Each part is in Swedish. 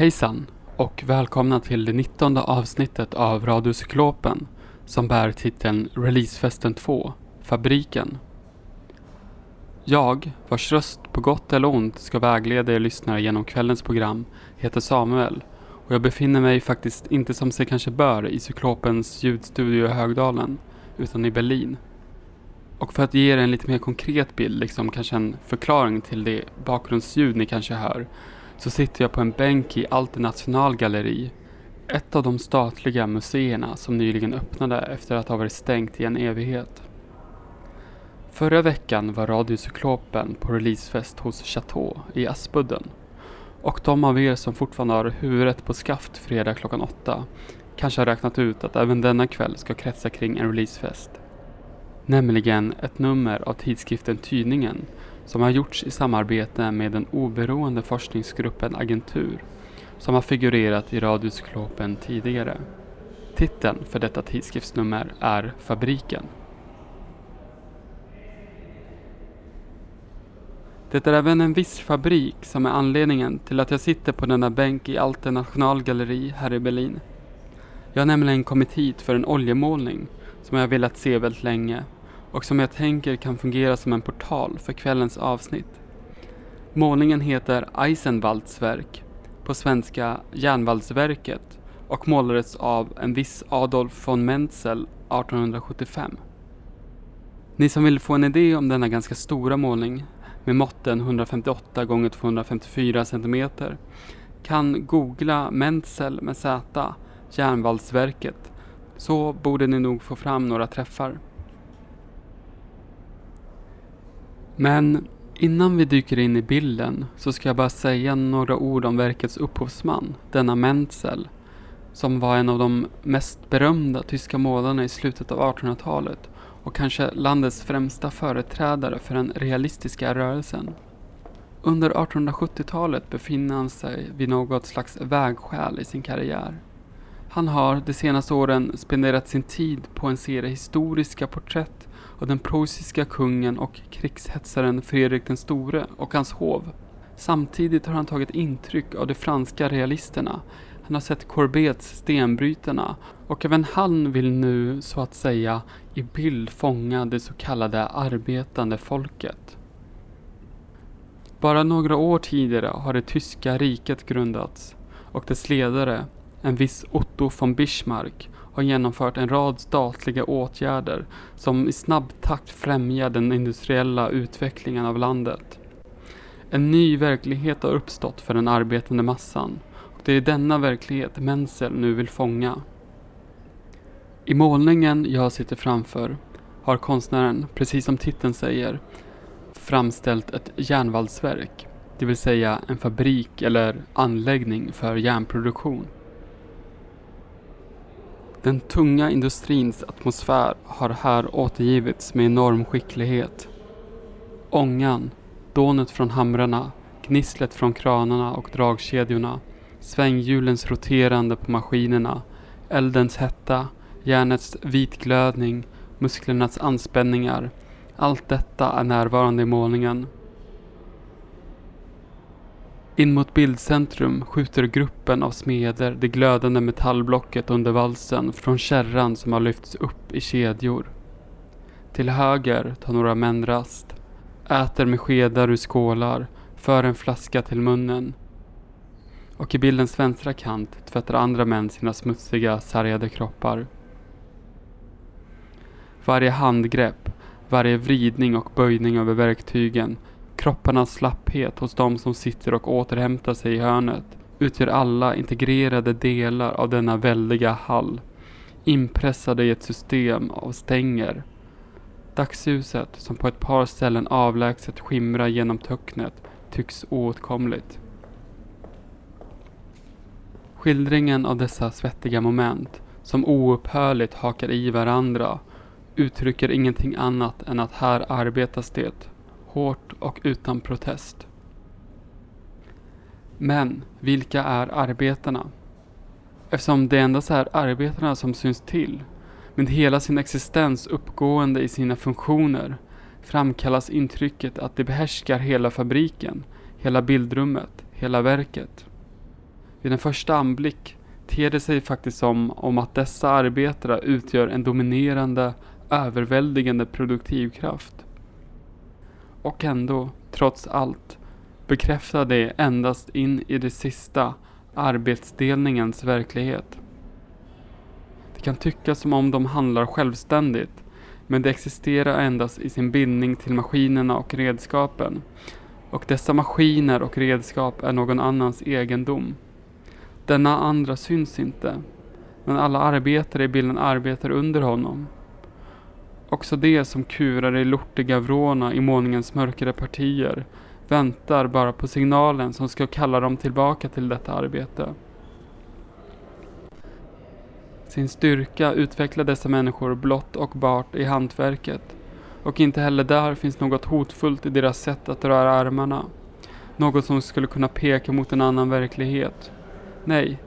Hejsan och välkomna till det 19 avsnittet av Radiocyklopen som bär titeln Releasefesten 2, Fabriken. Jag, vars röst på gott eller ont ska vägleda er lyssnare genom kvällens program, heter Samuel och jag befinner mig faktiskt inte som sig kanske bör i Cyklopens ljudstudio i Högdalen, utan i Berlin. Och för att ge er en lite mer konkret bild, liksom kanske en förklaring till det bakgrundsljud ni kanske hör, så sitter jag på en bänk i Alternational Galleri, ett av de statliga museerna som nyligen öppnade efter att ha varit stängt i en evighet. Förra veckan var Radiocyklopen på releasefest hos Chateau i Aspudden. Och de av er som fortfarande har huvudet på skaft fredag klockan åtta kanske har räknat ut att även denna kväll ska kretsa kring en releasefest. Nämligen ett nummer av tidskriften Tydningen som har gjorts i samarbete med den oberoende forskningsgruppen Agentur som har figurerat i Radiocyklopen tidigare. Titeln för detta tidskriftsnummer är Fabriken. Det är även en viss fabrik som är anledningen till att jag sitter på denna bänk i Alte Nationalgalleri här i Berlin. Jag har nämligen kommit hit för en oljemålning som jag velat se väldigt länge och som jag tänker kan fungera som en portal för kvällens avsnitt. Målningen heter Eisenwaldsverk, på svenska Järnvaldsverket och målades av en viss Adolf von Menzel 1875. Ni som vill få en idé om denna ganska stora målning med måtten 158 x 254 cm kan googla Menzel med Z, Järnvaldsverket, så borde ni nog få fram några träffar. Men innan vi dyker in i bilden så ska jag bara säga några ord om verkets upphovsman, denna Menzel, som var en av de mest berömda tyska målarna i slutet av 1800-talet och kanske landets främsta företrädare för den realistiska rörelsen. Under 1870-talet befinner han sig vid något slags vägskäl i sin karriär. Han har de senaste åren spenderat sin tid på en serie historiska porträtt av den preussiska kungen och krigshetsaren Fredrik den store och hans hov. Samtidigt har han tagit intryck av de franska realisterna. Han har sett Corbets Stenbrytarna och även han vill nu så att säga i bild fånga det så kallade arbetande folket. Bara några år tidigare har det tyska riket grundats och dess ledare, en viss Otto von Bismarck, har genomfört en rad statliga åtgärder som i snabb takt främjar den industriella utvecklingen av landet. En ny verklighet har uppstått för den arbetande massan och det är denna verklighet Menzel nu vill fånga. I målningen jag sitter framför har konstnären, precis som titeln säger, framställt ett järnvalsverk, det vill säga en fabrik eller anläggning för järnproduktion. Den tunga industrins atmosfär har här återgivits med enorm skicklighet. Ångan, dånet från hamrarna, gnisslet från kranarna och dragkedjorna, svänghjulens roterande på maskinerna, eldens hetta, järnets vitglödning, musklernas anspänningar. Allt detta är närvarande i målningen. In mot bildcentrum skjuter gruppen av smeder det glödande metallblocket under valsen från kärran som har lyfts upp i kedjor. Till höger tar några män rast, äter med skedar ur skålar, för en flaska till munnen. Och i bildens vänstra kant tvättar andra män sina smutsiga, sargade kroppar. Varje handgrepp, varje vridning och böjning över verktygen Kropparnas slapphet hos de som sitter och återhämtar sig i hörnet utgör alla integrerade delar av denna väldiga hall, inpressade i ett system av stänger. Dagsljuset, som på ett par ställen avlägset skimrar genom töcknet, tycks oåtkomligt. Skildringen av dessa svettiga moment, som oupphörligt hakar i varandra, uttrycker ingenting annat än att här arbetas det hårt och utan protest. Men vilka är arbetarna? Eftersom det endast är arbetarna som syns till, med hela sin existens uppgående i sina funktioner, framkallas intrycket att de behärskar hela fabriken, hela bildrummet, hela verket. Vid en första anblick ter det sig faktiskt som om att dessa arbetare utgör en dominerande, överväldigande produktivkraft. Och ändå, trots allt, bekräftar det endast in i det sista arbetsdelningens verklighet. Det kan tyckas som om de handlar självständigt, men de existerar endast i sin bindning till maskinerna och redskapen. Och dessa maskiner och redskap är någon annans egendom. Denna andra syns inte, men alla arbetare i bilden arbetar under honom. Också de som kurar i lortiga vråna i måningens mörkare partier väntar bara på signalen som ska kalla dem tillbaka till detta arbete. Sin styrka utvecklar dessa människor blott och bart i hantverket och inte heller där finns något hotfullt i deras sätt att röra armarna. Något som skulle kunna peka mot en annan verklighet. Nej,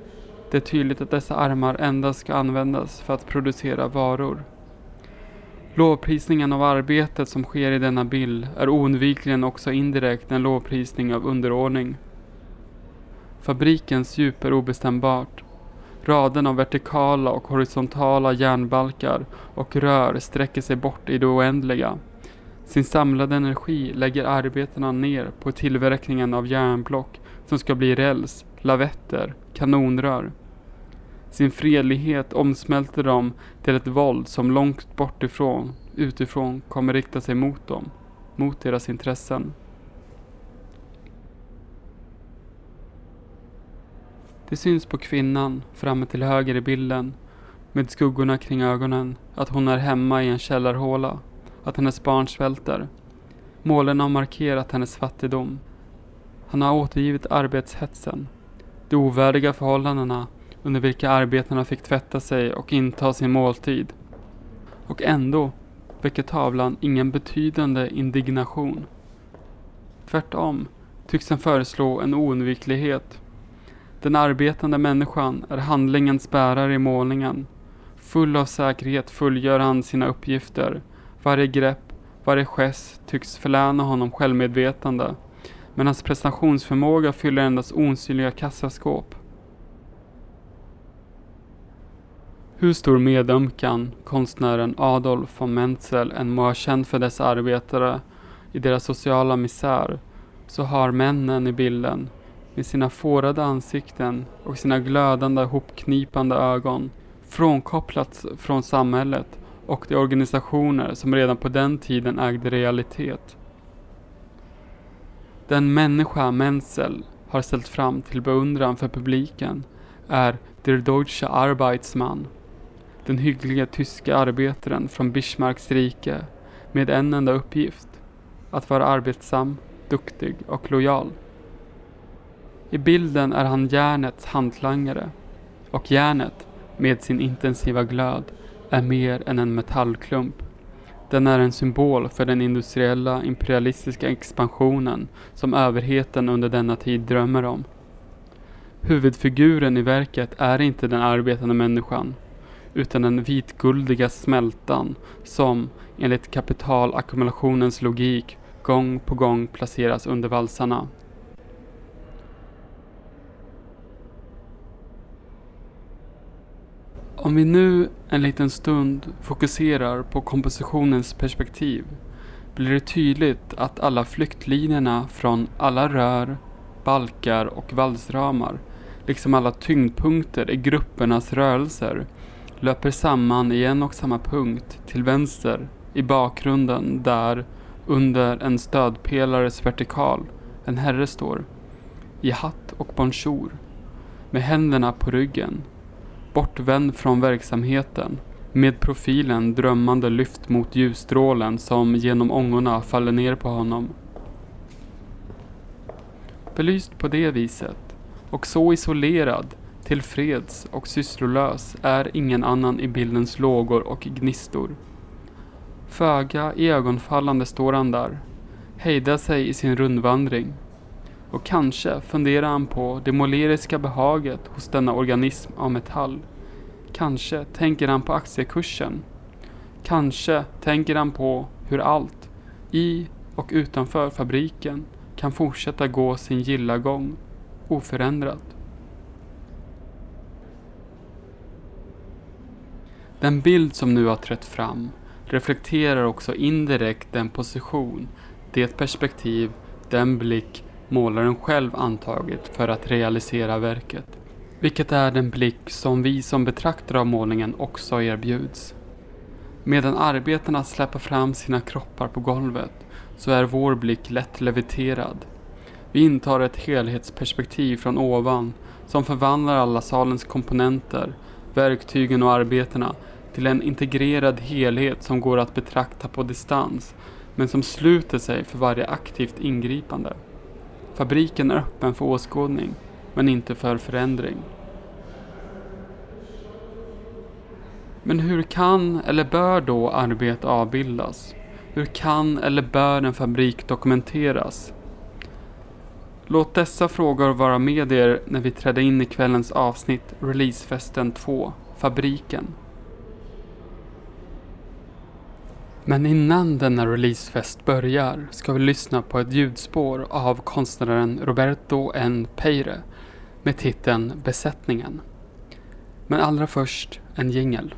det är tydligt att dessa armar endast ska användas för att producera varor. Lovprisningen av arbetet som sker i denna bild är oundvikligen också indirekt en lovprisning av underordning. Fabrikens djup är obestämbart. Raden av vertikala och horisontala järnbalkar och rör sträcker sig bort i det oändliga. Sin samlade energi lägger arbetarna ner på tillverkningen av järnblock som ska bli räls, lavetter, kanonrör. Sin fredlighet omsmälter dem till ett våld som långt bortifrån, utifrån, kommer rikta sig mot dem, mot deras intressen. Det syns på kvinnan, framme till höger i bilden, med skuggorna kring ögonen, att hon är hemma i en källarhåla, att hennes barn svälter. Målen har markerat hennes fattigdom. Han har återgivit arbetshetsen, de ovärdiga förhållandena under vilka arbetarna fick tvätta sig och inta sin måltid. Och ändå väcker tavlan ingen betydande indignation. Tvärtom tycks den föreslå en oundviklighet. Den arbetande människan är handlingens bärare i målningen. Full av säkerhet fullgör han sina uppgifter. Varje grepp, varje gest tycks förläna honom självmedvetande. Men hans prestationsförmåga fyller endast osynliga kassaskåp. Hur stor medömkan konstnären Adolf von Menzel än må ha känt för dessa arbetare i deras sociala misär, så har männen i bilden, med sina fårade ansikten och sina glödande hopknipande ögon, frånkopplats från samhället och de organisationer som redan på den tiden ägde realitet. Den människa Menzel har ställt fram till beundran för publiken är Der Deutsche Arbeitsmann den hyggliga tyska arbetaren från Bismarcks rike med en enda uppgift, att vara arbetsam, duktig och lojal. I bilden är han järnets hantlangare och järnet, med sin intensiva glöd, är mer än en metallklump. Den är en symbol för den industriella imperialistiska expansionen som överheten under denna tid drömmer om. Huvudfiguren i verket är inte den arbetande människan utan den vitguldiga smältan som enligt kapitalackumulationens logik gång på gång placeras under valsarna. Om vi nu en liten stund fokuserar på kompositionens perspektiv blir det tydligt att alla flyktlinjerna från alla rör, balkar och valsramar, liksom alla tyngdpunkter i gruppernas rörelser, löper samman i en och samma punkt till vänster i bakgrunden där under en stödpelares vertikal en herre står i hatt och bonjour med händerna på ryggen bortvänd från verksamheten med profilen drömmande lyft mot ljusstrålen som genom ångorna faller ner på honom. Belyst på det viset och så isolerad Tillfreds och sysslolös är ingen annan i bildens lågor och gnistor. Föga ögonfallande står han där, hejdar sig i sin rundvandring. Och kanske funderar han på det måleriska behaget hos denna organism av metall. Kanske tänker han på aktiekursen. Kanske tänker han på hur allt, i och utanför fabriken, kan fortsätta gå sin gilla gång, oförändrat. Den bild som nu har trätt fram reflekterar också indirekt den position, det perspektiv, den blick målaren själv antagit för att realisera verket. Vilket är den blick som vi som betraktare av målningen också erbjuds. Medan arbetarna släpper fram sina kroppar på golvet så är vår blick lätt leviterad. Vi intar ett helhetsperspektiv från ovan som förvandlar alla salens komponenter, verktygen och arbetena till en integrerad helhet som går att betrakta på distans men som sluter sig för varje aktivt ingripande. Fabriken är öppen för åskådning men inte för förändring. Men hur kan eller bör då arbete avbildas? Hur kan eller bör en fabrik dokumenteras? Låt dessa frågor vara med er när vi träder in i kvällens avsnitt Releasefesten 2, Fabriken. Men innan denna releasefest börjar ska vi lyssna på ett ljudspår av konstnären Roberto N. Peire med titeln Besättningen. Men allra först en jingel.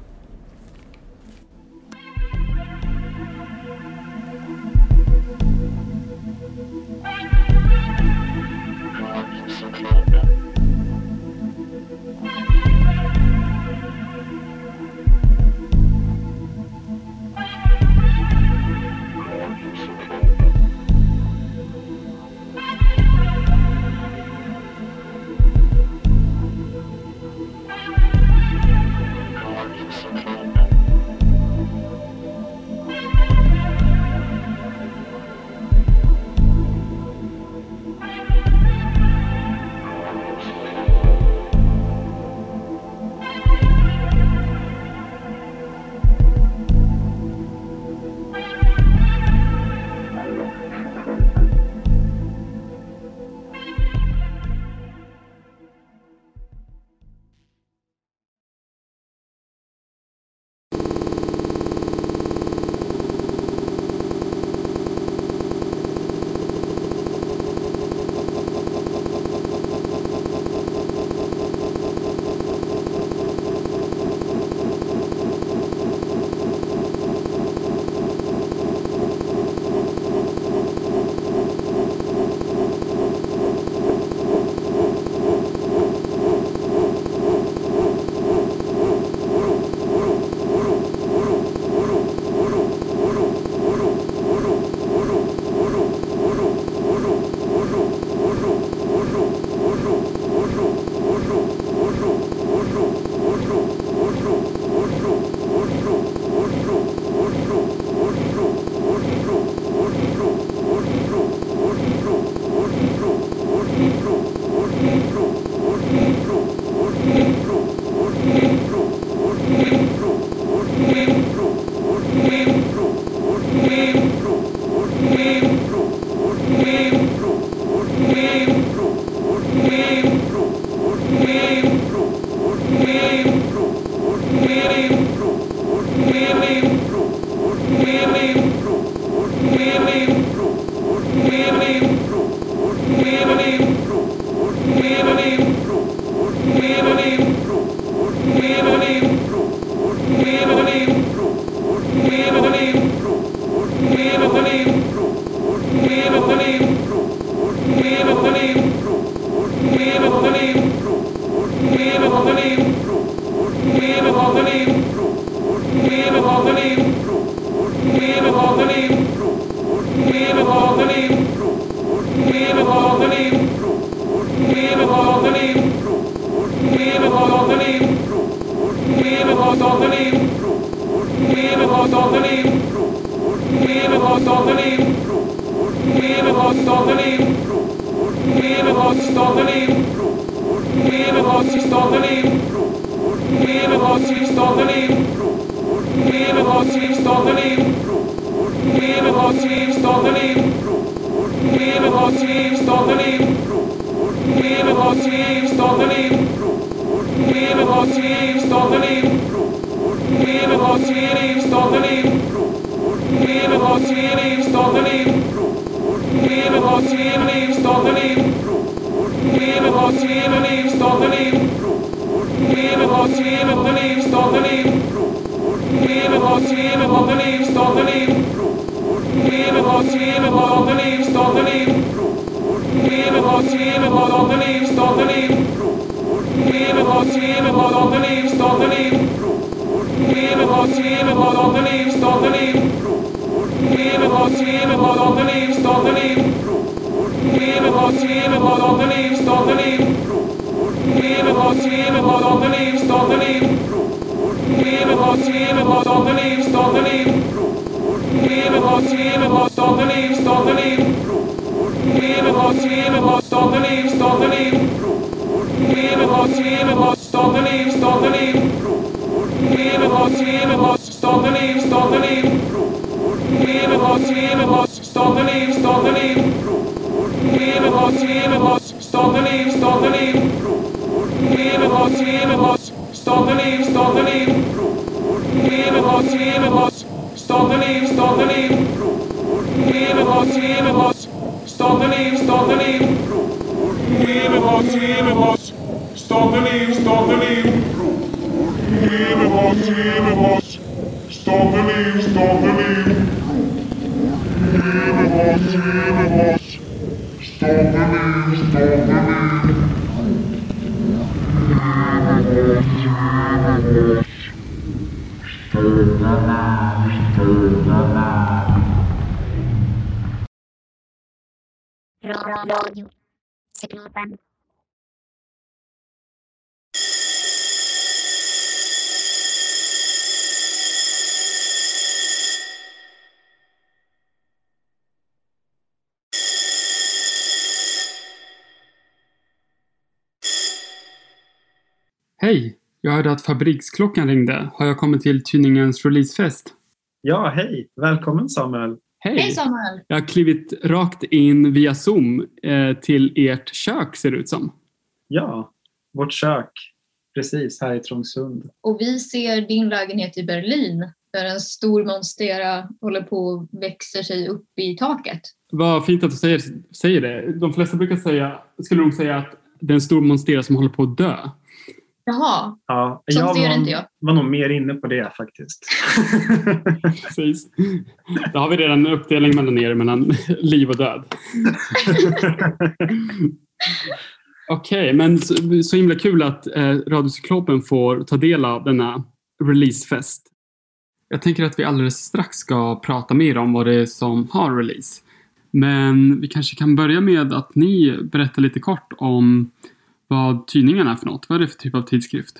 Hej! Jag hörde att fabriksklockan ringde. Har jag kommit till tidningens releasefest? Ja, hej! Välkommen Samuel! Hej! Hej Samuel! Jag har klivit rakt in via Zoom eh, till ert kök ser det ut som. Ja, vårt kök. Precis, här i Trångsund. Och vi ser din lägenhet i Berlin där en stor monstera håller på och växer sig upp i taket. Vad fint att du säger, säger det. De flesta brukar säga, skulle nog säga att det är en stor monstera som håller på att dö. Jaha, Ja, sånt ser var, inte jag. var nog mer inne på det faktiskt. Precis. Då har vi redan en uppdelning mellan er mellan liv och död. Okej, men så, så himla kul att eh, Radiocyklopen får ta del av denna releasefest. Jag tänker att vi alldeles strax ska prata mer om vad det är som har release. Men vi kanske kan börja med att ni berättar lite kort om vad tidningen är för något. Vad är det för typ av tidskrift?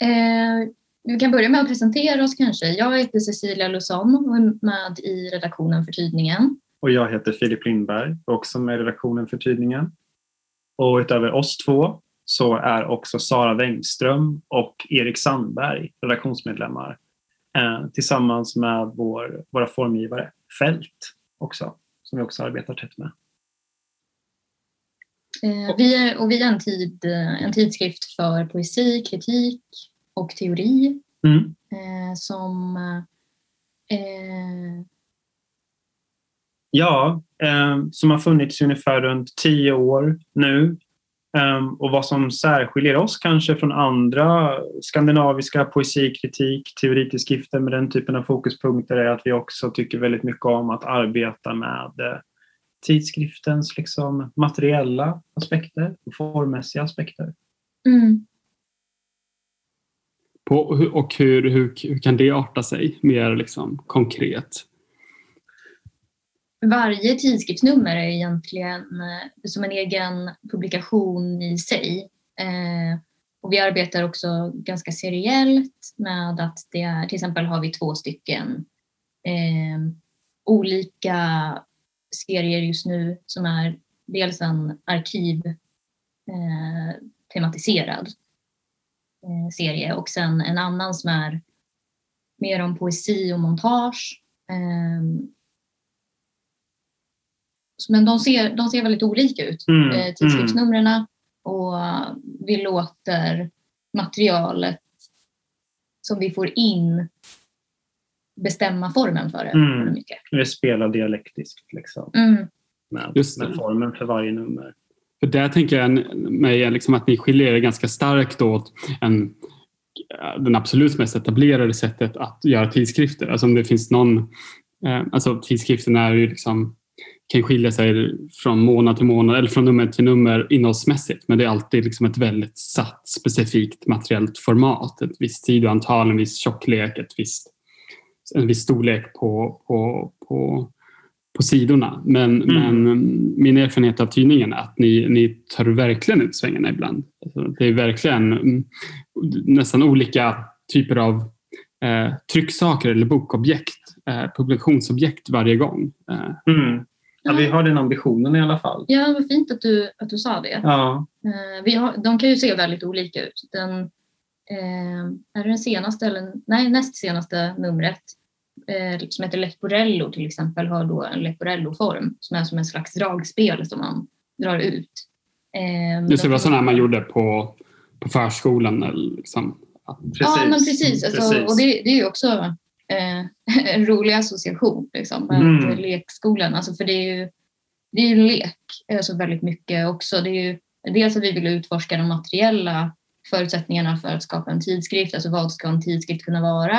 Eh, vi kan börja med att presentera oss kanske. Jag heter Cecilia Lusson och är med i redaktionen för tidningen. och jag heter Filip Lindberg, också med i redaktionen för tidningen. Och utöver oss två så är också Sara Wengström och Erik Sandberg redaktionsmedlemmar eh, tillsammans med vår, våra formgivare Fält också, som vi också arbetar tätt med. Eh, vi är, och vi är en, tid, eh, en tidskrift för poesi, kritik och teori Mm. eh, som eh, Ja, eh, som har funnits ungefär runt tio år nu. Eh, och vad som särskiljer oss kanske från andra skandinaviska poesikritik, teoritidskrifter med den typen av fokuspunkter är att vi också tycker väldigt mycket om att arbeta med tidskriftens liksom, materiella aspekter och formmässiga aspekter. mm, På, och hur, hur, hur kan det arta sig mer liksom, konkret? Varje tidskriftsnummer är egentligen eh, som en egen publikation i sig. Eh, och vi arbetar också ganska seriellt med att det är, till exempel har vi två stycken eh, olika serier just nu som är dels en arkiv eh, tematiserad eh, serie och sen en annan som är mer om poesi och montage. Eh, men de ser, de ser väldigt olika ut, Mm, eh, tidskriftsnumren. Och vi låter materialet som vi får in bestämma formen för det. Mm. mycket. Vi spelar dialektiskt liksom, Mm. med, Just med formen för varje nummer. För där tänker jag mig liksom att ni skiljer er ganska starkt åt en den absolut mest etablerade sättet att göra tidskrifter. Alltså om det finns någon, eh, alltså tidskrifterna är ju liksom kan skilja sig från månad till månad eller från nummer till nummer innehållsmässigt men det är alltid liksom ett väldigt satt specifikt materiellt format. Ett visst sidoantal, en viss tjocklek, ett visst, en viss storlek på, på, på, på sidorna. Men, Mm. men min erfarenhet av tidningen är att ni, ni tar verkligen ut svängarna ibland. Alltså, det är verkligen mm, nästan olika typer av eh, trycksaker eller bokobjekt, eh, publikationsobjekt varje gång. Eh, Mm. Ja, vi har den ambitionen i alla fall. Ja, vad fint att du, att du sa det. Ja, Eh, vi har, de kan ju se väldigt olika ut. Den, är det den senaste, eller nej, näst senaste numret eh, som heter Leporello till exempel har då en Leporello-form som är som en slags dragspel som man drar ut. Eh, Just det de- var sådana man gjorde på, på förskolan. Eller liksom. precis. Ja, men precis. Alltså, Precis. Och det, det är ju också eh, en rolig association liksom, med Mm. lekskolan. Alltså, för det är ju, det är ju lek alltså, väldigt mycket också. Det är ju, dels att vi vill utforska de materiella förutsättningarna för att skapa en tidskrift. Alltså vad ska en tidskrift kunna vara?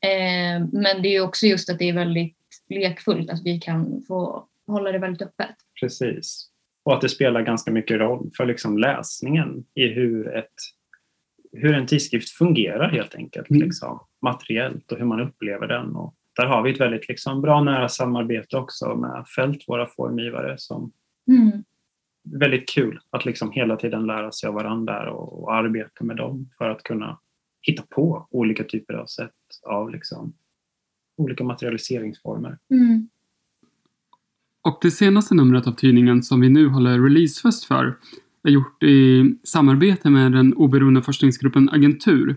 Eh, men det är också just att det är väldigt lekfullt. Att vi kan få hålla det väldigt öppet. Precis. Och att det spelar ganska mycket roll för liksom läsningen i hur, ett, hur en tidskrift fungerar helt enkelt. Mm. Liksom, materiellt och hur man upplever den. Och där har vi ett väldigt liksom, bra nära samarbete också med Fält, våra formgivare. Som Mm. Väldigt kul att liksom hela tiden lära sig av varandra och, och arbeta med dem för att kunna hitta på olika typer av sätt av liksom, olika materialiseringsformer. Mm. Och det senaste numret av tidningen som vi nu håller releasefest för är gjort i samarbete med den oberoende forskningsgruppen Agentur.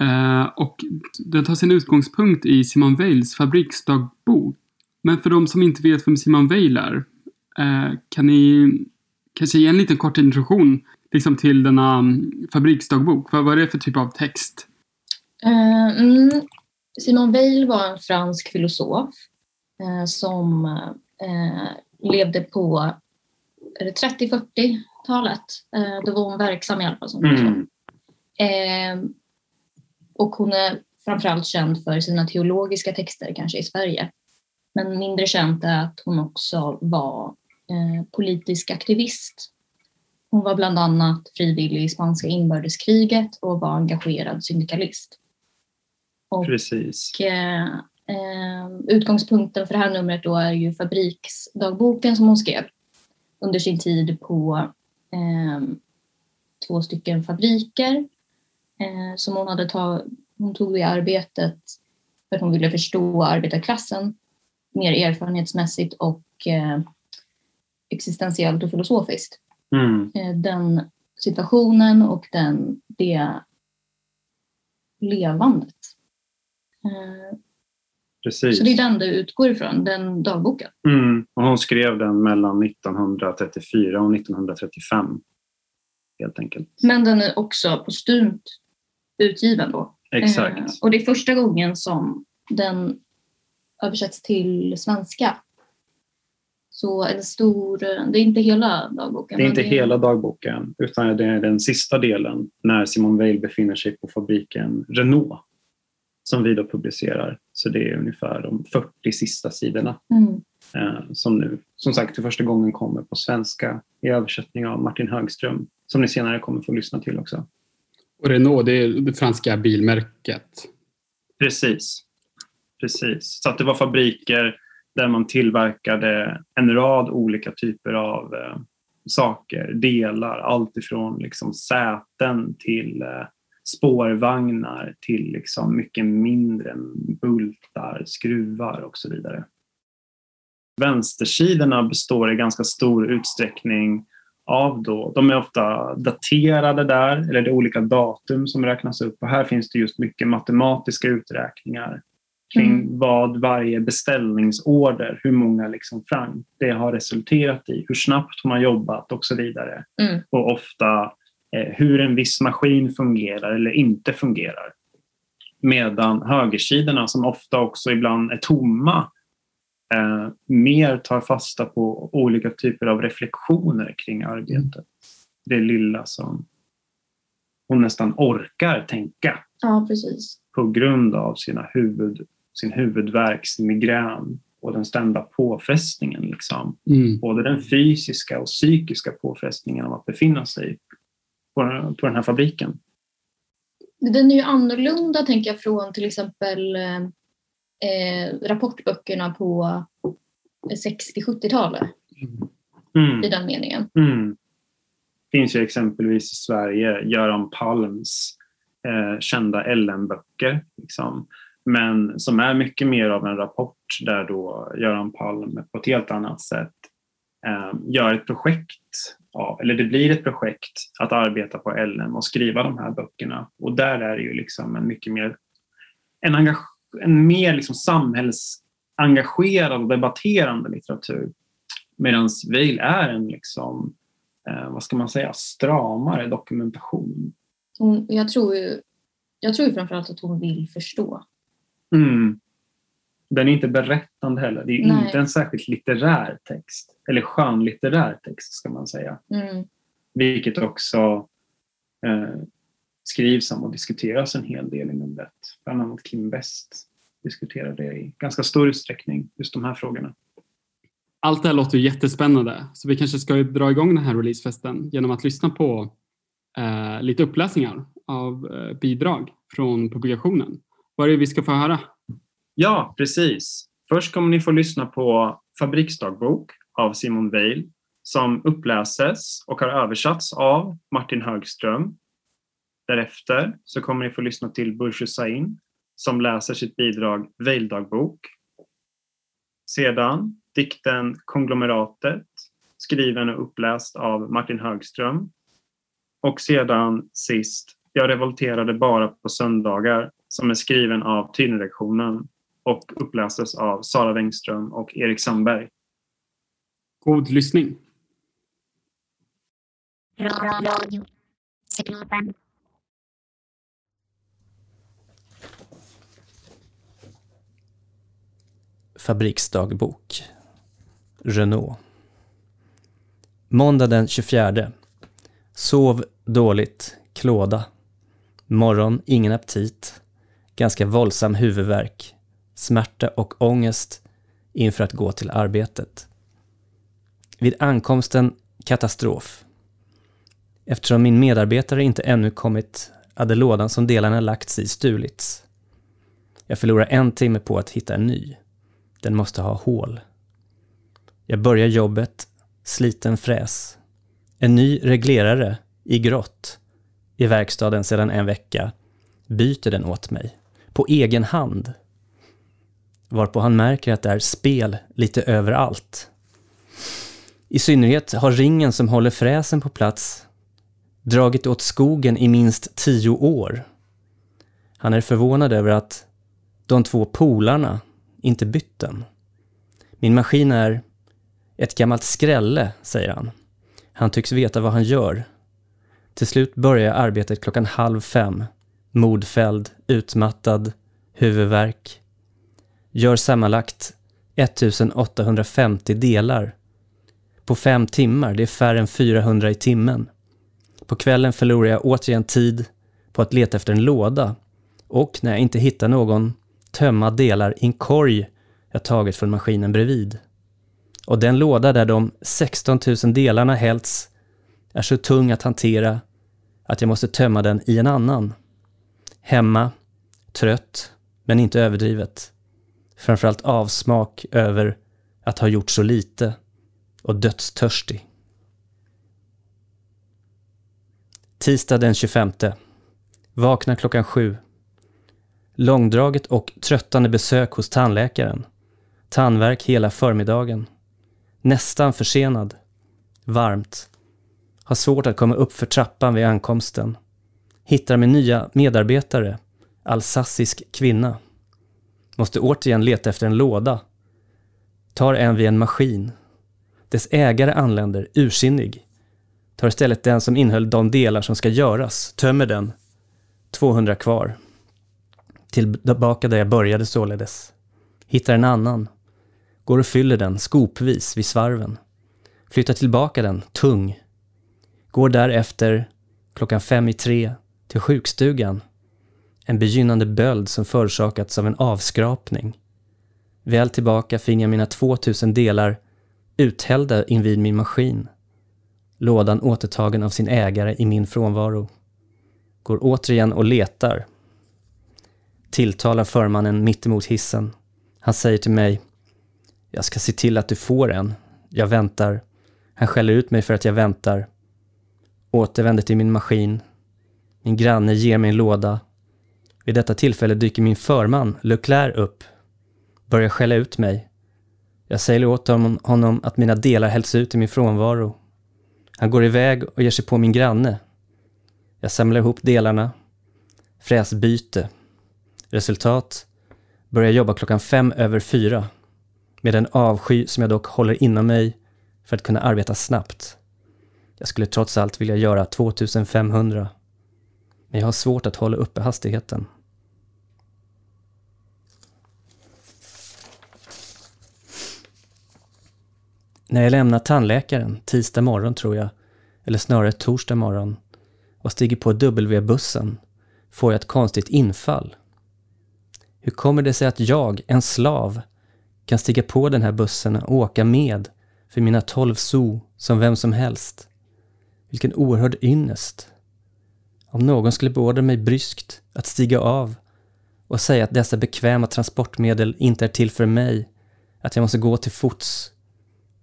Eh, och den tar sin utgångspunkt i Simon Weils fabriksdagbok. Men för de som inte vet vem Simon Weil är, eh, kan ni kanske ge en liten kort introduktion liksom till denna mm, fabriksdagbok? Vad, vad är det för typ av text? Eh, mm. Simone Weil var en fransk filosof eh, som eh, levde på är det 30-40-talet. Eh, då var hon verksam i alla fall som. Mm. Eh, och hon är framförallt känd för sina teologiska texter, kanske i Sverige. Men mindre känt är att hon också var politisk aktivist. Hon var bland annat frivillig i spanska inbördeskriget och var engagerad syndikalist. Och Precis. eh, eh, utgångspunkten för det här numret då är ju fabriksdagboken som hon skrev under sin tid på eh, två stycken fabriker eh, som hon hade tagit. Hon tog i arbetet för att hon ville förstå arbetarklassen mer erfarenhetsmässigt och eh, existentiellt och filosofiskt. Mm. Eh, den situationen och den, det levandet. Eh, Precis. Så det är den du utgår ifrån, den dagboken. Mm. Och hon skrev den mellan 1934 och 1935. Helt enkelt. Men den är också postumt utgiven då. Exakt. Eh, och det är första gången som den översätts till svenska. Så en stor, det är inte hela dagboken. Det är inte hela dagboken utan det är den sista delen när Simone Weil befinner sig på fabriken Renault som vi då publicerar. Så det är ungefär de 40 sista sidorna Mm. eh, som nu som sagt för första gången kommer på svenska i översättning av Martin Högström som ni senare kommer få lyssna till också. Och Renault, det är det franska bilmärket. Precis. Precis. Så att det var fabriker där man tillverkade en rad olika typer av eh, saker, delar, allt ifrån liksom säten till eh, spårvagnar till liksom mycket mindre bultar, skruvar och så vidare. Vänstersidorna består i ganska stor utsträckning av då, de är ofta daterade där, eller det är olika datum som räknas upp. Och här finns det just mycket matematiska uträkningar kring Mm. vad varje beställningsorder, hur många liksom frank det har resulterat i, hur snabbt hon har jobbat och så vidare. Mm. Och ofta eh, hur en viss maskin fungerar eller inte fungerar. Medan högersidorna, som ofta också ibland är tomma, eh, mer tar fasta på olika typer av reflektioner kring arbetet. Det lilla som hon nästan orkar tänka Ja, precis. på grund av sina huvud, sin huvudvärk, sin migrän och den ständiga påfrestningen. Liksom. Mm. Både den fysiska och psykiska påfrestningen av att befinna sig på, på den här fabriken. Den är ju annorlunda, tänker jag, från till exempel eh, rapportböckerna på 60-70-talet Mm. i den meningen. Mm. Det finns ju exempelvis i Sverige Göran Palms eh, kända LM-böcker. Liksom. Men som är mycket mer av en rapport där då Göran Palm på ett helt annat sätt ehm, gör ett projekt av, eller det blir ett projekt att arbeta på LM och skriva de här böckerna. Och där är det ju liksom en mycket mer en, engage, en mer liksom samhällsengagerad och debatterande litteratur. Medan Veil är en liksom, eh, vad ska man säga, stramare dokumentation. Hon, jag, tror ju, jag tror framförallt att hon vill förstå. Mm. Den är inte berättande heller. Det är Nej. inte en särskilt litterär text. Eller skönlitterär text ska man säga. Mm. Vilket också eh, skrivs om och diskuteras en hel del inom det. Bland annat Kim West diskuterar det i ganska stor utsträckning, just de här frågorna. Allt det här låter ju jättespännande, så vi kanske ska dra igång den här releasefesten genom att lyssna på eh, lite uppläsningar av eh, bidrag från publikationen. Vad är det vi ska få höra? Ja, precis. Först kommer ni få lyssna på Fabriksdagbok av Simon Weil som uppläses och har översatts av Martin Högström. Därefter så kommer ni få lyssna till Burj Hussein som läser sitt bidrag Weil-dagbok. Sedan dikten Konglomeratet skriven och uppläst av Martin Högström. Och sedan sist Jag revolterade bara på söndagar som är skriven av Tyneredaktionen och upplästes av Sara Wengström och Erik Sandberg. God lyssning. Radio. Fabriksdagbok. Renault. Måndag den 24. Sov dåligt, klåda. Morgon, ingen aptit. Ganska våldsam huvudvärk. Smärta och ångest inför att gå till arbetet. Vid ankomsten katastrof. Eftersom min medarbetare inte ännu kommit hade lådan som delarna lagts i stulits. Jag förlorar en timme på att hitta en ny. Den måste ha hål. Jag börjar jobbet, sliten fräs. En ny reglerare, i grått, i verkstaden sedan en vecka, byter den åt mig, på egen hand. Varpå han märker att det är spel lite överallt. I synnerhet har ringen som håller fräsen på plats dragit åt skogen i minst tio år. Han är förvånad över att de två polarna inte bytt den. Min maskin är ett gammalt skrälle, säger han. Han tycks veta vad han gör. Till slut börjar arbetet klockan halv fem. Modfälld, utmattad, huvudvärk. Gör sammanlagt 1850 delar. På fem timmar, det är färre än 400 i timmen. På kvällen förlorar jag återigen tid på att leta efter en låda. Och när jag inte hittar någon tömma delar i en korg jag tagit från maskinen bredvid. Och den låda där de 16 000 delarna hällts är så tung att hantera att jag måste tömma den i en annan. Hemma, trött, men inte överdrivet. Framförallt avsmak över att ha gjort så lite och dödstörstig. Tisdag den 25. Vaknar klockan sju. Långdraget och tröttande besök hos tandläkaren. Tandvärk hela förmiddagen. Nästan försenad. Varmt. Har svårt att komma upp för trappan vid ankomsten. Hittar min nya medarbetare, alsassisk kvinna. Måste återigen leta efter en låda. Tar en vid en maskin. Dess ägare anländer, ursinnig. Tar istället den som innehöll de delar som ska göras, tömmer den. 200 kvar. Tillbaka där jag började således. Hittar en annan. Går och fyller den skopvis vid svarven. Flyttar tillbaka den, tung. Går därefter, klockan fem i tre, till sjukstugan. En begynnande böld som förorsakats av en avskrapning. Väl tillbaka finner jag mina 2000 delar uthällda invid min maskin. Lådan återtagen av sin ägare i min frånvaro. Går återigen och letar. Tilltalar förmannen mittemot hissen. Han säger till mig Jag ska se till att du får en. Jag väntar. Han skäller ut mig för att jag väntar. Återvänder till min maskin. Min granne ger mig en låda. Vid detta tillfälle dyker min förman, Leclerc, upp. Börjar skälla ut mig. Jag säger åt honom att mina delar hälls ut i min frånvaro. Han går iväg och ger sig på min granne. Jag samlar ihop delarna. Fräsbyte. Resultat. Börjar jobba klockan fem över fyra. Med en avsky som jag dock håller inom mig för att kunna arbeta snabbt. Jag skulle trots allt vilja göra 2500. Men jag har svårt att hålla uppe hastigheten. När jag lämnar tandläkaren tisdag morgon tror jag, eller snarare torsdag morgon, och stiger på W-bussen får jag ett konstigt infall. Hur kommer det sig att jag, en slav, kan stiga på den här bussen och åka med för mina tolv so som vem som helst? Vilken oerhörd ynnest! Om någon skulle beordra mig bryskt att stiga av och säga att dessa bekväma transportmedel inte är till för mig, att jag måste gå till fots,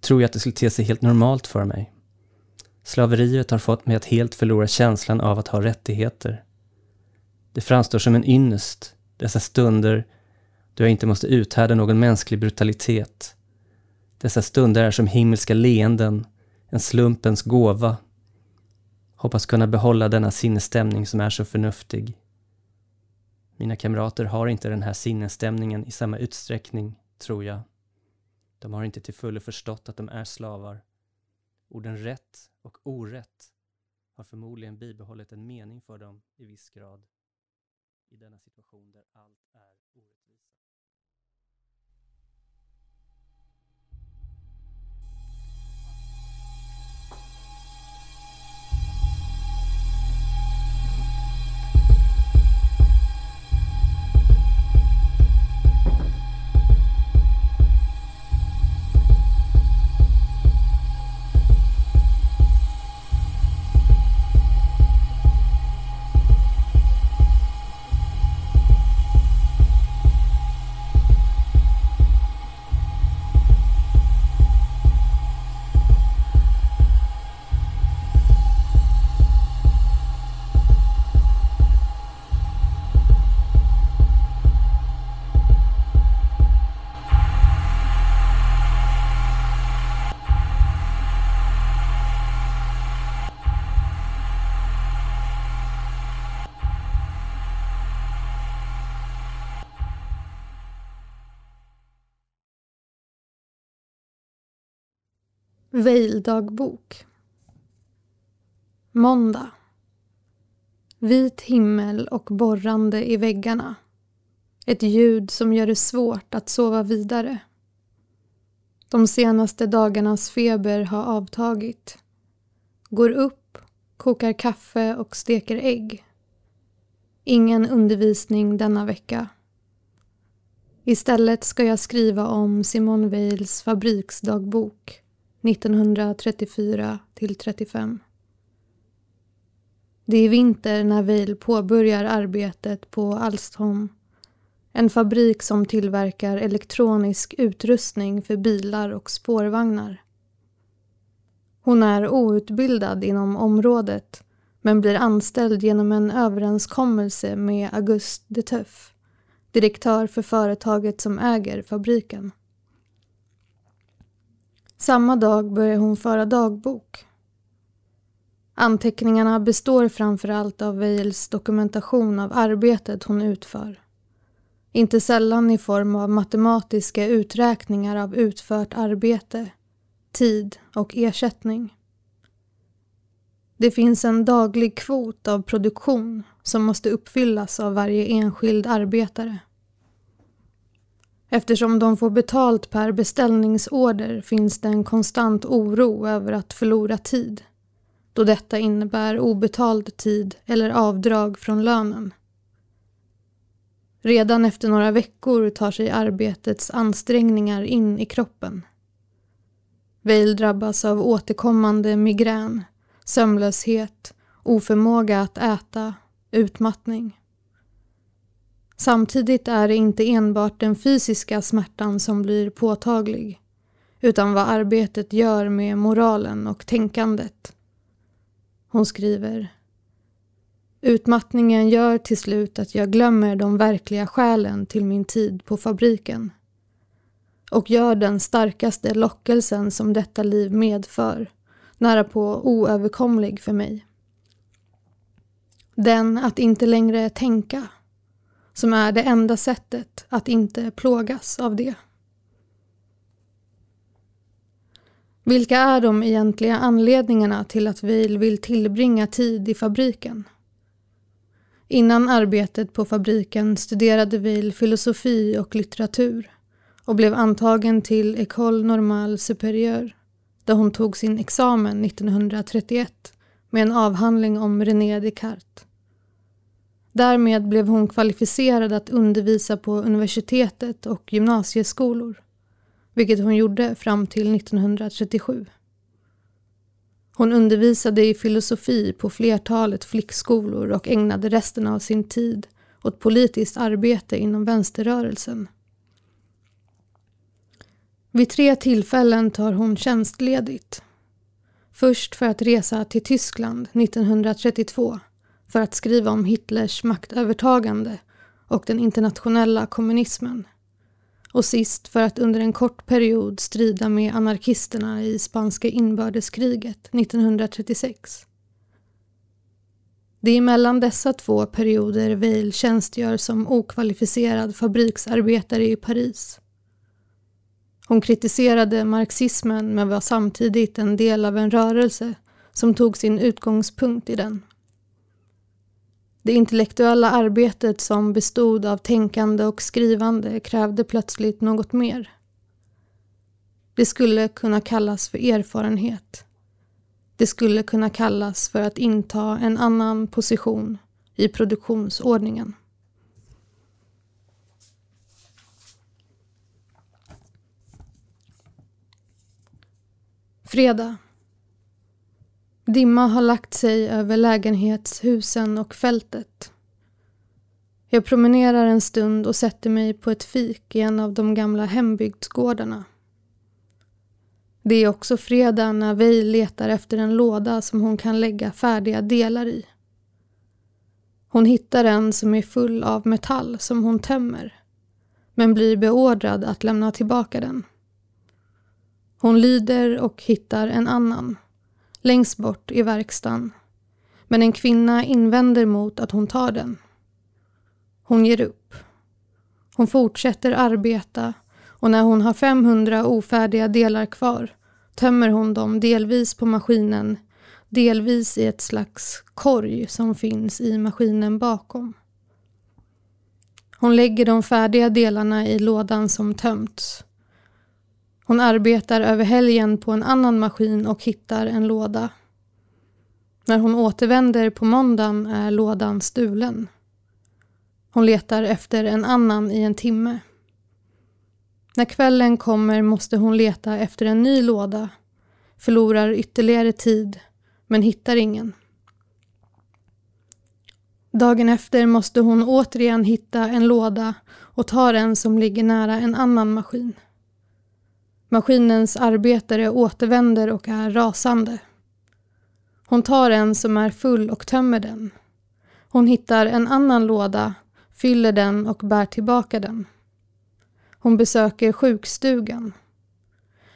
tror jag att det skulle te sig helt normalt för mig. Slaveriet har fått mig att helt förlora känslan av att ha rättigheter. Det framstår som en ynnest, dessa stunder då jag inte måste uthärda någon mänsklig brutalitet. Dessa stunder är som himmelska leenden, en slumpens gåva. Hoppas kunna behålla denna sinnesstämning som är så förnuftig. Mina kamrater har inte den här sinnesstämningen i samma utsträckning, tror jag. De har inte till fullo förstått att de är slavar. Orden rätt och orätt har förmodligen bibehållit en mening för dem i viss grad i denna situation där allt är orättvisa. Veildagbok Måndag Vit himmel och borrande i väggarna. Ett ljud som gör det svårt att sova vidare. De senaste dagarnas feber har avtagit. Går upp, kokar kaffe och steker ägg. Ingen undervisning denna vecka. Istället ska jag skriva om Simone Weils fabriksdagbok 1934 till 35. Det är vinter när Weil påbörjar arbetet på Alstom. En fabrik som tillverkar elektronisk utrustning för bilar och spårvagnar. Hon är outbildad inom området men blir anställd genom en överenskommelse med Auguste de Teuf, direktör för företaget som äger fabriken. Samma dag börjar hon föra dagbok. Anteckningarna består framför allt av Weils dokumentation av arbetet hon utför. Inte sällan i form av matematiska uträkningar av utfört arbete, tid och ersättning. Det finns en daglig kvot av produktion som måste uppfyllas av varje enskild arbetare. Eftersom de får betalt per beställningsorder finns det en konstant oro över att förlora tid. då detta innebär obetald tid eller avdrag från lönen. Redan efter några veckor tar sig arbetets ansträngningar in i kroppen. Veil drabbas av återkommande migrän, sömnlöshet, oförmåga att äta, utmattning. Samtidigt är det inte enbart den fysiska smärtan som blir påtaglig utan vad arbetet gör med moralen och tänkandet. Hon skriver Utmattningen gör till slut att jag glömmer de verkliga skälen till min tid på fabriken och gör den starkaste lockelsen som detta liv medför nära på oöverkomlig för mig. Den att inte längre tänka, som är det enda sättet att inte plågas av det. Vilka är de egentliga anledningarna till att Vail vill tillbringa tid i fabriken? Innan arbetet på fabriken studerade Vail filosofi och litteratur och blev antagen till École Normale Supérieure där hon tog sin examen 1931 med en avhandling om René Descartes. Därmed blev hon kvalificerad att undervisa på universitetet och gymnasieskolor, vilket hon gjorde fram till 1937. Hon undervisade i filosofi på flertalet flickskolor och ägnade resten av sin tid åt politiskt arbete inom vänsterrörelsen. Vid tre tillfällen tar hon tjänstledigt. Först för att resa till Tyskland 1932 för att skriva om Hitlers maktövertagande och den internationella kommunismen. Och sist för att under en kort period strida med anarkisterna i spanska inbördeskriget 1936. Det är mellan dessa två perioder Weil tjänstgör som okvalificerad fabriksarbetare i Paris. Hon kritiserade marxismen men var samtidigt en del av en rörelse som tog sin utgångspunkt i den. Det intellektuella arbetet som bestod av tänkande och skrivande krävde plötsligt något mer. Det skulle kunna kallas för erfarenhet. Det skulle kunna kallas för att inta en annan position i produktionsordningen. Fredag. Dimma har lagt sig över lägenhetshusen och fältet. Jag promenerar en stund och sätter mig på ett fik i en av de gamla hembygdsgårdarna. Det är också fredag när Vej letar efter en låda som hon kan lägga färdiga delar i. Hon hittar en som är full av metall som hon tömmer men blir beordrad att lämna tillbaka den. Hon lyder och hittar en annan, längst bort i verkstaden. Men en kvinna invänder mot att hon tar den. Hon ger upp. Hon fortsätter arbeta och när hon har 500 ofärdiga delar kvar tömmer hon dem delvis på maskinen, delvis i ett slags korg som finns i maskinen bakom. Hon lägger de färdiga delarna i lådan som tömts hon arbetar över helgen på en annan maskin och hittar en låda. När hon återvänder på måndagen är lådan stulen. Hon letar efter en annan i en timme. När kvällen kommer måste hon leta efter en ny låda, förlorar ytterligare tid, men hittar ingen. Dagen efter måste hon återigen hitta en låda och tar en som ligger nära en annan maskin. Maskinens arbetare återvänder och är rasande. Hon tar en som är full och tömmer den. Hon hittar en annan låda, fyller den och bär tillbaka den. Hon besöker sjukstugan.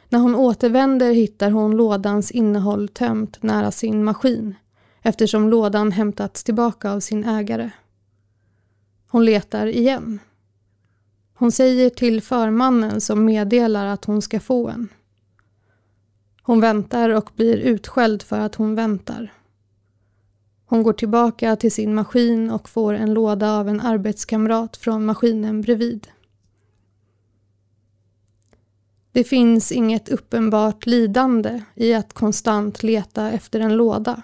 När hon återvänder hittar hon lådans innehåll tömt nära sin maskin eftersom lådan hämtats tillbaka av sin ägare. Hon letar igen. Hon säger till förmannen som meddelar att hon ska få en. Hon väntar och blir utskälld för att hon väntar. Hon går tillbaka till sin maskin och får en låda av en arbetskamrat från maskinen bredvid. Det finns inget uppenbart lidande i att konstant leta efter en låda.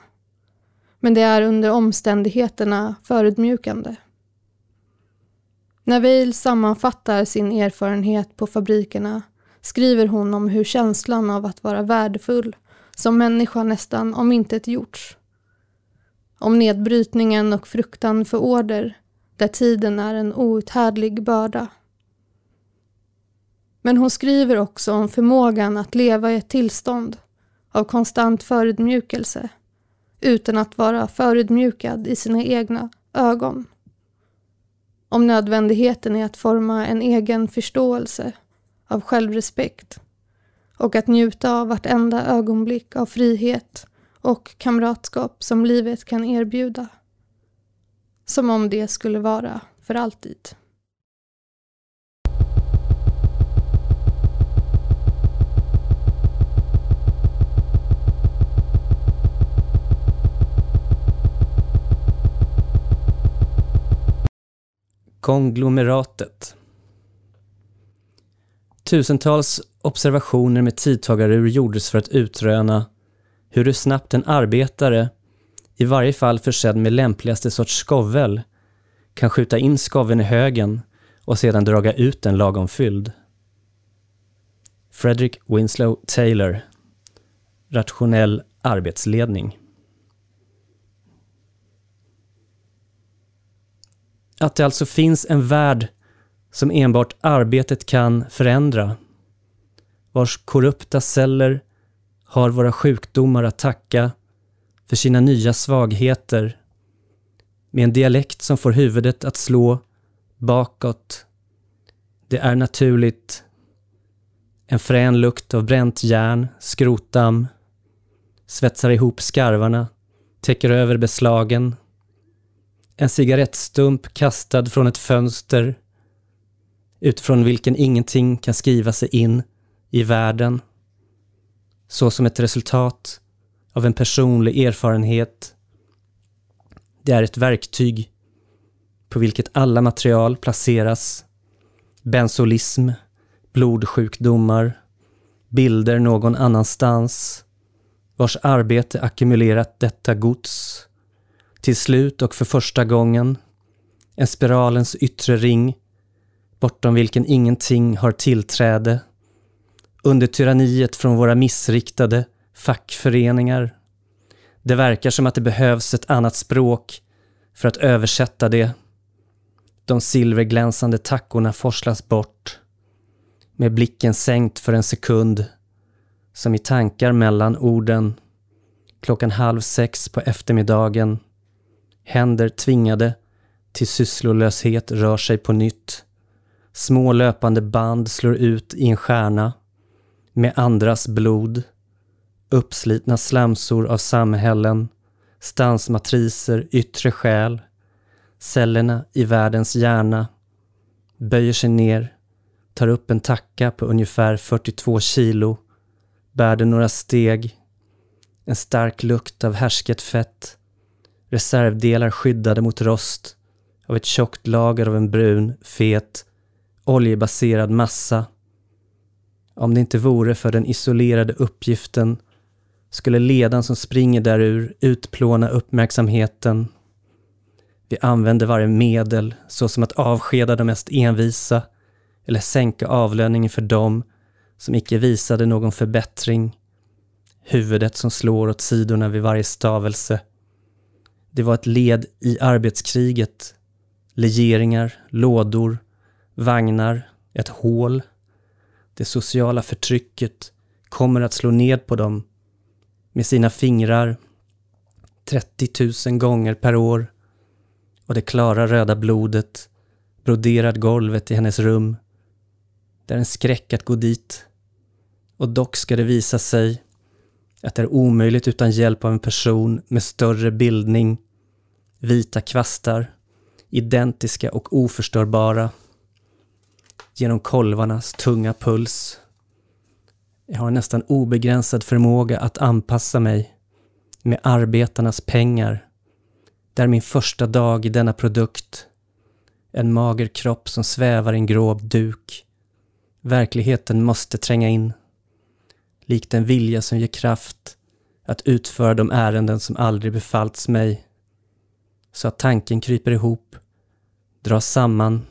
Men det är under omständigheterna förödmjukande. När Weil sammanfattar sin erfarenhet på fabrikerna skriver hon om hur känslan av att vara värdefull som människa nästan omintetgjorts. Om nedbrytningen och fruktan för order där tiden är en outhärdlig börda. Men hon skriver också om förmågan att leva i ett tillstånd av konstant förödmjukelse utan att vara förödmjukad i sina egna ögon. Om nödvändigheten i att forma en egen förståelse av självrespekt och att njuta av vartenda ögonblick av frihet och kamratskap som livet kan erbjuda. Som om det skulle vara för alltid. Konglomeratet Tusentals observationer med tidtagarur gjordes för att utröna hur snabbt en arbetare, i varje fall försedd med lämpligaste sorts skovel, kan skjuta in skoveln i högen och sedan draga ut den lagom fylld. Frederick Winslow Taylor Rationell arbetsledning Att det alltså finns en värld som enbart arbetet kan förändra. Vars korrupta celler har våra sjukdomar att tacka för sina nya svagheter. Med en dialekt som får huvudet att slå bakåt. Det är naturligt. En frän lukt av bränt järn, skrotdamm, svetsar ihop skarvarna, täcker över beslagen. En cigarettstump kastad från ett fönster utifrån vilken ingenting kan skriva sig in i världen. Så som ett resultat av en personlig erfarenhet. Det är ett verktyg på vilket alla material placeras. Bensolism, blodsjukdomar, bilder någon annanstans, vars arbete ackumulerat detta gods. Till slut och för första gången, en spiralens yttre ring bortom vilken ingenting har tillträde, under tyranniet från våra missriktade fackföreningar. Det verkar som att det behövs ett annat språk för att översätta det. De silverglänsande tackorna forslas bort, med blicken sänkt för en sekund, som i tankar mellan orden. Klockan halv sex på eftermiddagen. Händer tvingade till sysslolöshet rör sig på nytt. Små löpande band slår ut i en stjärna med andras blod. Uppslitna slamsor av samhällen, stansmatriser, yttre själ. Cellerna i världens hjärna böjer sig ner, tar upp en tacka på ungefär 42 kilo, bär den några steg. En stark lukt av härsket fett. Reservdelar skyddade mot rost av ett tjockt lager av en brun, fet oljebaserad massa. Om det inte vore för den isolerade uppgiften skulle ledan som springer därur utplåna uppmärksamheten. Vi använder varje medel, såsom att avskeda de mest envisa eller sänka avlöningen för dem som icke visade någon förbättring. Huvudet som slår åt sidorna vid varje stavelse. Det var ett led i arbetskriget. Legeringar, lådor, vagnar, ett hål. Det sociala förtrycket kommer att slå ned på dem med sina fingrar 30 000 gånger per år och det klara röda blodet broderat golvet i hennes rum. Det är en skräck att gå dit. Och dock ska det visa sig att det är omöjligt utan hjälp av en person med större bildning, vita kvastar, identiska och oförstörbara genom kolvarnas tunga puls. Jag har nästan obegränsad förmåga att anpassa mig med arbetarnas pengar. Det är min första dag i denna produkt. En mager kropp som svävar i en grå duk. Verkligheten måste tränga in. Likt en vilja som ger kraft att utföra de ärenden som aldrig befallts mig. Så att tanken kryper ihop, dras samman.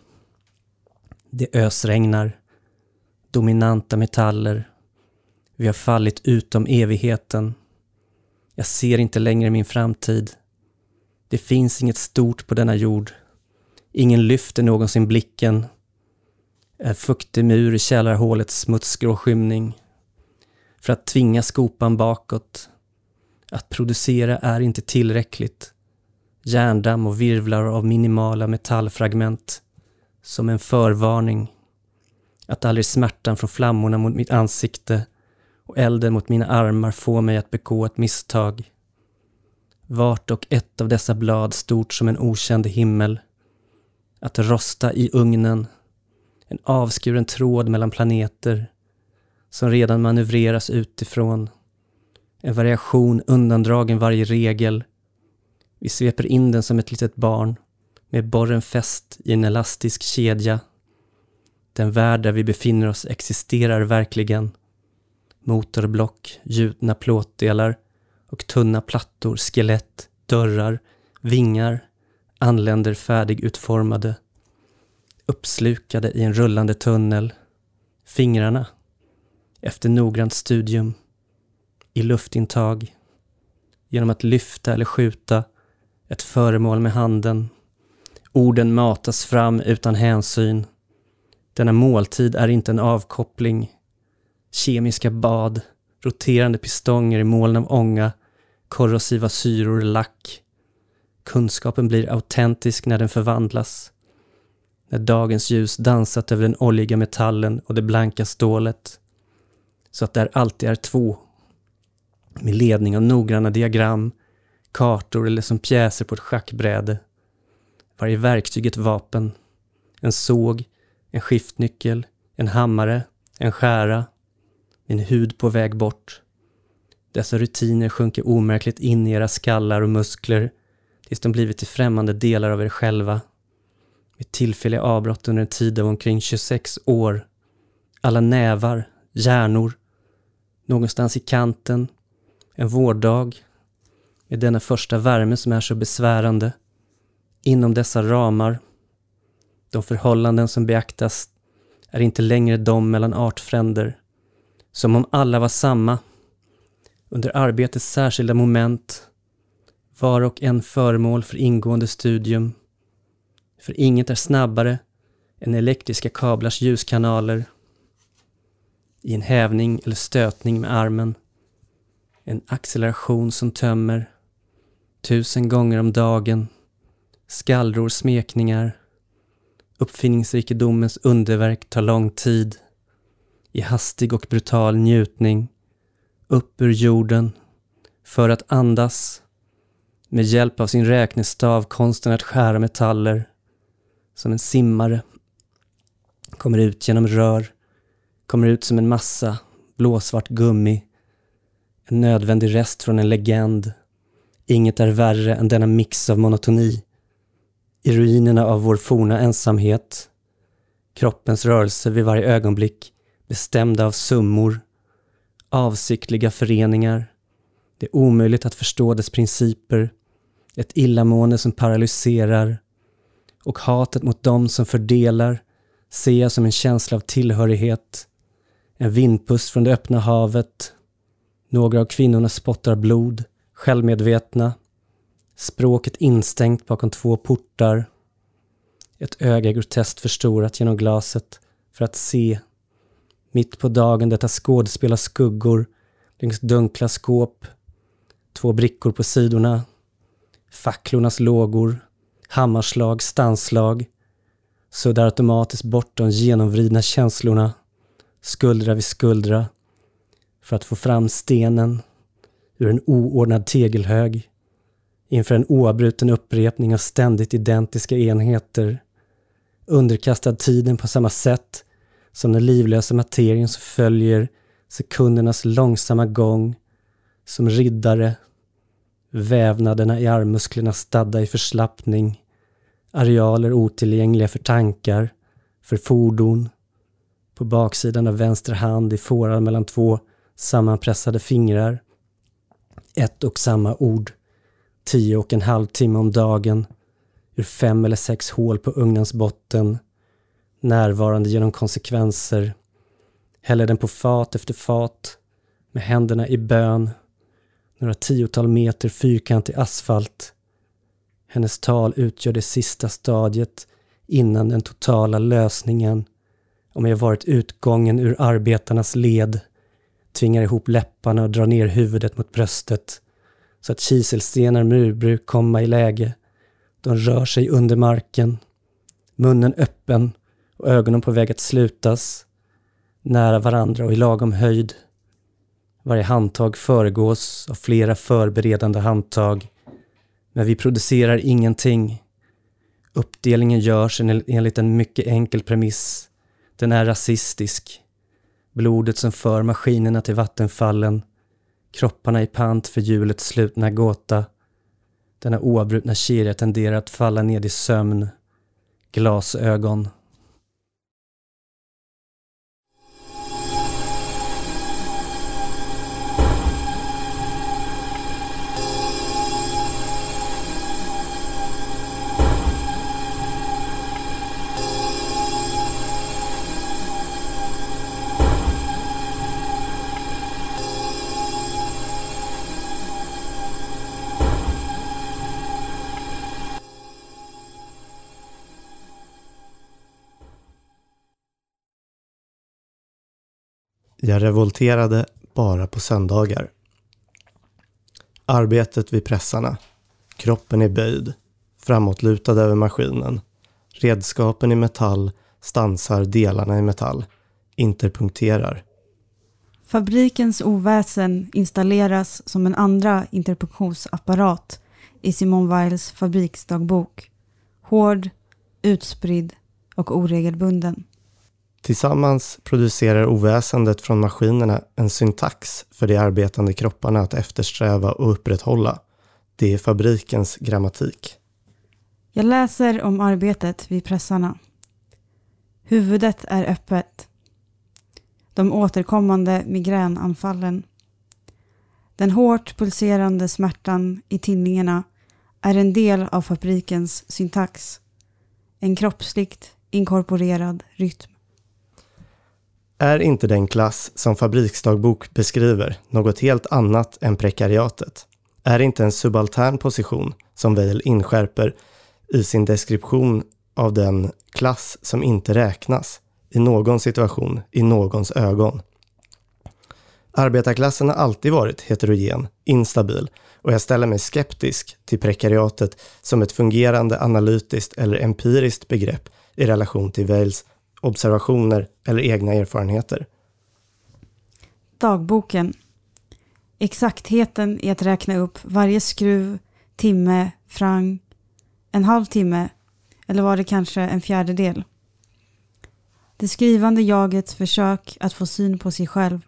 Det ösregnar. Dominanta metaller. Vi har fallit utom evigheten. Jag ser inte längre min framtid. Det finns inget stort på denna jord. Ingen lyfter någonsin blicken. En fuktig mur i källarhålets smutsgrå skymning. För att tvinga skopan bakåt. Att producera är inte tillräckligt. Järndamm och virvlar av minimala metallfragment. Som en förvarning. Att aldrig smärtan från flammorna mot mitt ansikte och elden mot mina armar får mig att begå ett misstag. Vart och ett av dessa blad stort som en okänd himmel. Att rosta i ugnen. En avskuren tråd mellan planeter som redan manövreras utifrån. En variation undandragen varje regel. Vi sveper in den som ett litet barn med borren fäst i en elastisk kedja. Den värld där vi befinner oss existerar verkligen. Motorblock, gjutna plåtdelar och tunna plattor, skelett, dörrar, vingar anländer färdigutformade. Uppslukade i en rullande tunnel. Fingrarna, efter noggrant studium, i luftintag, genom att lyfta eller skjuta ett föremål med handen. Orden matas fram utan hänsyn. Denna måltid är inte en avkoppling. Kemiska bad, roterande pistonger i moln av ånga, korrosiva syror, lack. Kunskapen blir autentisk när den förvandlas. När dagens ljus dansat över den oljiga metallen och det blanka stålet. Så att där alltid är två. Med ledning av noggranna diagram, kartor eller som pjäser på ett schackbräde. Varje verktyg ett vapen. En såg, en skiftnyckel, en hammare, en skära, min hud på väg bort. Dessa rutiner sjunker omärkligt in i era skallar och muskler tills de blivit till främmande delar av er själva. Med tillfälliga avbrott under en tid av omkring 26 år. Alla nävar, hjärnor, någonstans i kanten, en vårdag, med denna första värme som är så besvärande. Inom dessa ramar, de förhållanden som beaktas är inte längre de mellan artfränder, som om alla var samma. Under arbetets särskilda moment, var och en föremål för ingående studium. För inget är snabbare än elektriska kablars ljuskanaler i en hävning eller stötning med armen. En acceleration som tömmer. Tusen gånger om dagen. Skallror, smekningar. Uppfinningsrikedomens underverk tar lång tid. I hastig och brutal njutning. Upp ur jorden. För att andas. Med hjälp av sin räknestav konsten att skära metaller. Som en simmare. Kommer ut genom rör kommer ut som en massa blåsvart gummi. En nödvändig rest från en legend. Inget är värre än denna mix av monotoni. I ruinerna av vår forna ensamhet. Kroppens rörelse vid varje ögonblick bestämda av summor. Avsiktliga föreningar. Det är omöjligt att förstå dess principer. Ett illamående som paralyserar. Och hatet mot dem som fördelar ser jag som en känsla av tillhörighet en vindpust från det öppna havet. Några av kvinnorna spottar blod, självmedvetna. Språket instängt bakom två portar. Ett öga groteskt förstorat genom glaset för att se. Mitt på dagen detta skådespel av skuggor längs dunkla skåp. Två brickor på sidorna. Facklornas lågor. Hammarslag, stanslag. Suddar automatiskt bort de genomvridna känslorna skuldra vid skuldra för att få fram stenen ur en oordnad tegelhög inför en oavbruten upprepning av ständigt identiska enheter underkastad tiden på samma sätt som den livlösa materien som följer sekundernas långsamma gång som riddare, vävnaderna i armmusklerna stadda i förslappning, arealer otillgängliga för tankar, för fordon, på baksidan av vänster hand i fåran mellan två sammanpressade fingrar. Ett och samma ord. Tio och en halv timme om dagen. Ur fem eller sex hål på ugnens botten. Närvarande genom konsekvenser. Häller den på fat efter fat. Med händerna i bön. Några tiotal meter fyrkantig asfalt. Hennes tal utgör det sista stadiet innan den totala lösningen om jag varit utgången ur arbetarnas led, tvingar ihop läpparna och drar ner huvudet mot bröstet så att kiselstenar murbruk komma i läge. De rör sig under marken, munnen öppen och ögonen på väg att slutas, nära varandra och i lagom höjd. Varje handtag föregås av flera förberedande handtag, men vi producerar ingenting. Uppdelningen görs enligt en mycket enkel premiss den är rasistisk. Blodet som för maskinerna till vattenfallen. Kropparna i pant för hjulets slutna gåta. Denna oavbrutna kedja tenderar att falla ned i sömn. Glasögon. Jag revolterade bara på söndagar. Arbetet vid pressarna. Kroppen är böjd. Framåtlutad över maskinen. Redskapen i metall stansar delarna i metall. Interpunkterar. Fabrikens oväsen installeras som en andra interpunktionsapparat i Simone Weils fabriksdagbok. Hård, utspridd och oregelbunden. Tillsammans producerar oväsendet från maskinerna en syntax för de arbetande kropparna att eftersträva och upprätthålla. Det är fabrikens grammatik. Jag läser om arbetet vid pressarna. Huvudet är öppet. De återkommande migränanfallen. Den hårt pulserande smärtan i tinningarna är en del av fabrikens syntax. En kroppsligt inkorporerad rytm. Är inte den klass som Fabriksdagbok beskriver något helt annat än prekariatet? Är det inte en subaltern position som Weil inskärper i sin deskription av den klass som inte räknas i någon situation, i någons ögon? Arbetarklassen har alltid varit heterogen, instabil och jag ställer mig skeptisk till prekariatet som ett fungerande analytiskt eller empiriskt begrepp i relation till Wales observationer eller egna erfarenheter. Dagboken. Exaktheten i att räkna upp varje skruv, timme, frang, en halv timme eller var det kanske en fjärdedel? Det skrivande jagets försök att få syn på sig själv,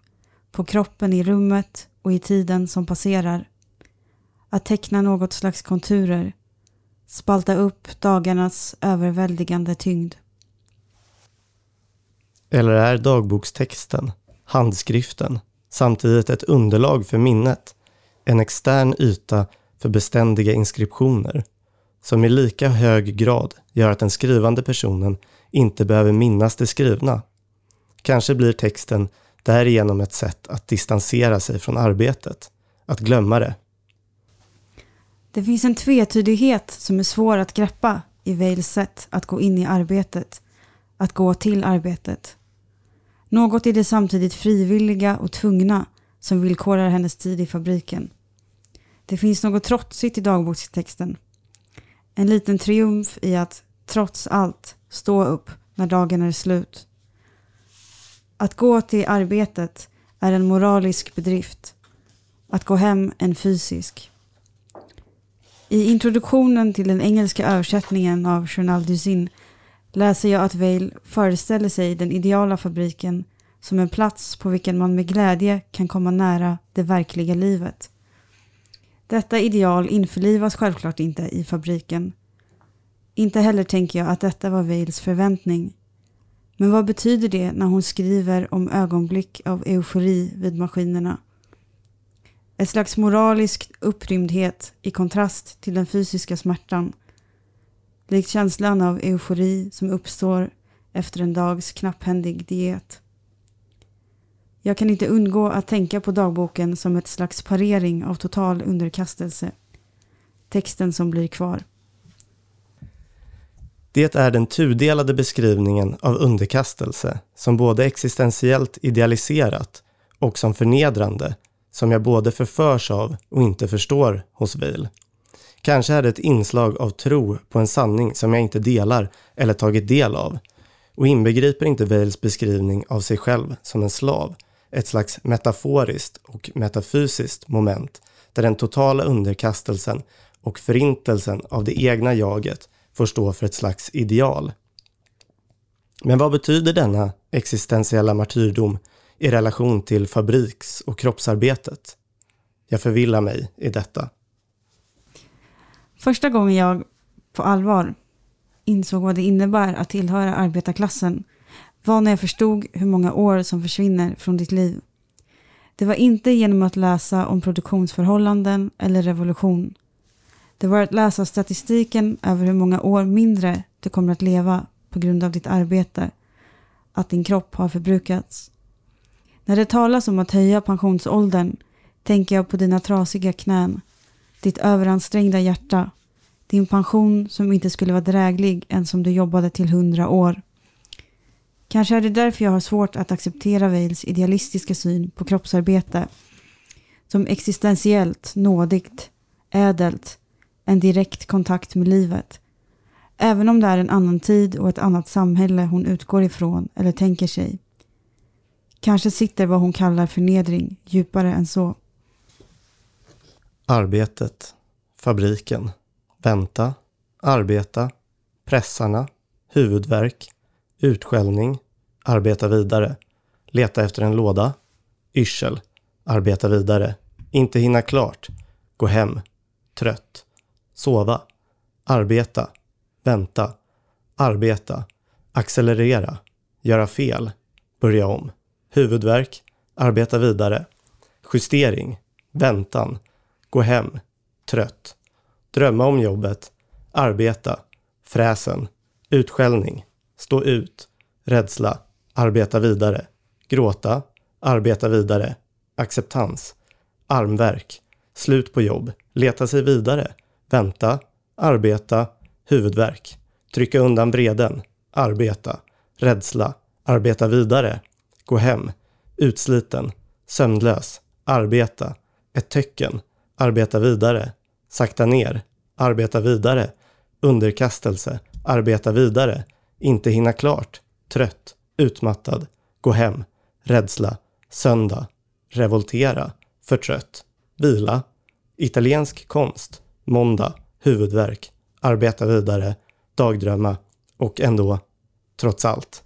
på kroppen i rummet och i tiden som passerar. Att teckna något slags konturer, spalta upp dagarnas överväldigande tyngd. Eller är dagbokstexten, handskriften, samtidigt ett underlag för minnet, en extern yta för beständiga inskriptioner, som i lika hög grad gör att den skrivande personen inte behöver minnas det skrivna. Kanske blir texten därigenom ett sätt att distansera sig från arbetet, att glömma det. Det finns en tvetydighet som är svår att greppa i Wales sätt att gå in i arbetet, att gå till arbetet. Något i det samtidigt frivilliga och tvungna som villkorar hennes tid i fabriken. Det finns något trotsigt i dagbokstexten. En liten triumf i att, trots allt, stå upp när dagen är slut. Att gå till arbetet är en moralisk bedrift. Att gå hem en fysisk. I introduktionen till den engelska översättningen av Journal du läser jag att Vail föreställer sig den ideala fabriken som en plats på vilken man med glädje kan komma nära det verkliga livet. Detta ideal införlivas självklart inte i fabriken. Inte heller tänker jag att detta var Vails förväntning. Men vad betyder det när hon skriver om ögonblick av eufori vid maskinerna? Ett slags moralisk upprymdhet i kontrast till den fysiska smärtan. Likt känslan av eufori som uppstår efter en dags knapphändig diet. Jag kan inte undgå att tänka på dagboken som ett slags parering av total underkastelse. Texten som blir kvar. Det är den tudelade beskrivningen av underkastelse som både existentiellt idealiserat och som förnedrande som jag både förförs av och inte förstår hos Weil. Kanske är det ett inslag av tro på en sanning som jag inte delar eller tagit del av och inbegriper inte Wales beskrivning av sig själv som en slav ett slags metaforiskt och metafysiskt moment där den totala underkastelsen och förintelsen av det egna jaget får stå för ett slags ideal. Men vad betyder denna existentiella martyrdom i relation till fabriks och kroppsarbetet? Jag förvillar mig i detta. Första gången jag på allvar insåg vad det innebär att tillhöra arbetarklassen var när jag förstod hur många år som försvinner från ditt liv. Det var inte genom att läsa om produktionsförhållanden eller revolution. Det var att läsa statistiken över hur många år mindre du kommer att leva på grund av ditt arbete. Att din kropp har förbrukats. När det talas om att höja pensionsåldern tänker jag på dina trasiga knän, ditt överansträngda hjärta, din pension som inte skulle vara dräglig ens om du jobbade till hundra år. Kanske är det därför jag har svårt att acceptera Wales idealistiska syn på kroppsarbete som existentiellt, nådigt, ädelt, en direkt kontakt med livet. Även om det är en annan tid och ett annat samhälle hon utgår ifrån eller tänker sig. Kanske sitter vad hon kallar förnedring djupare än så. Arbetet, fabriken, vänta, arbeta, pressarna, huvudvärk, utskällning, arbeta vidare, leta efter en låda, yrsel, arbeta vidare, inte hinna klart, gå hem, trött, sova, arbeta, vänta, arbeta, accelerera, göra fel, börja om, huvudvärk, arbeta vidare, justering, väntan, gå hem, trött, drömma om jobbet, arbeta, fräsen, utskällning, stå ut, rädsla, arbeta vidare, gråta, arbeta vidare, acceptans, armverk, slut på jobb, leta sig vidare, vänta, arbeta, huvudvärk, trycka undan vreden, arbeta, rädsla, arbeta vidare, gå hem, utsliten, sömnlös, arbeta, ett tecken, arbeta vidare, sakta ner, arbeta vidare, underkastelse, arbeta vidare, inte hinna klart, trött, utmattad, gå hem, rädsla, söndag, revoltera, förtrött, vila, italiensk konst, måndag, huvudvärk, arbeta vidare, dagdrömma. Och ändå, trots allt.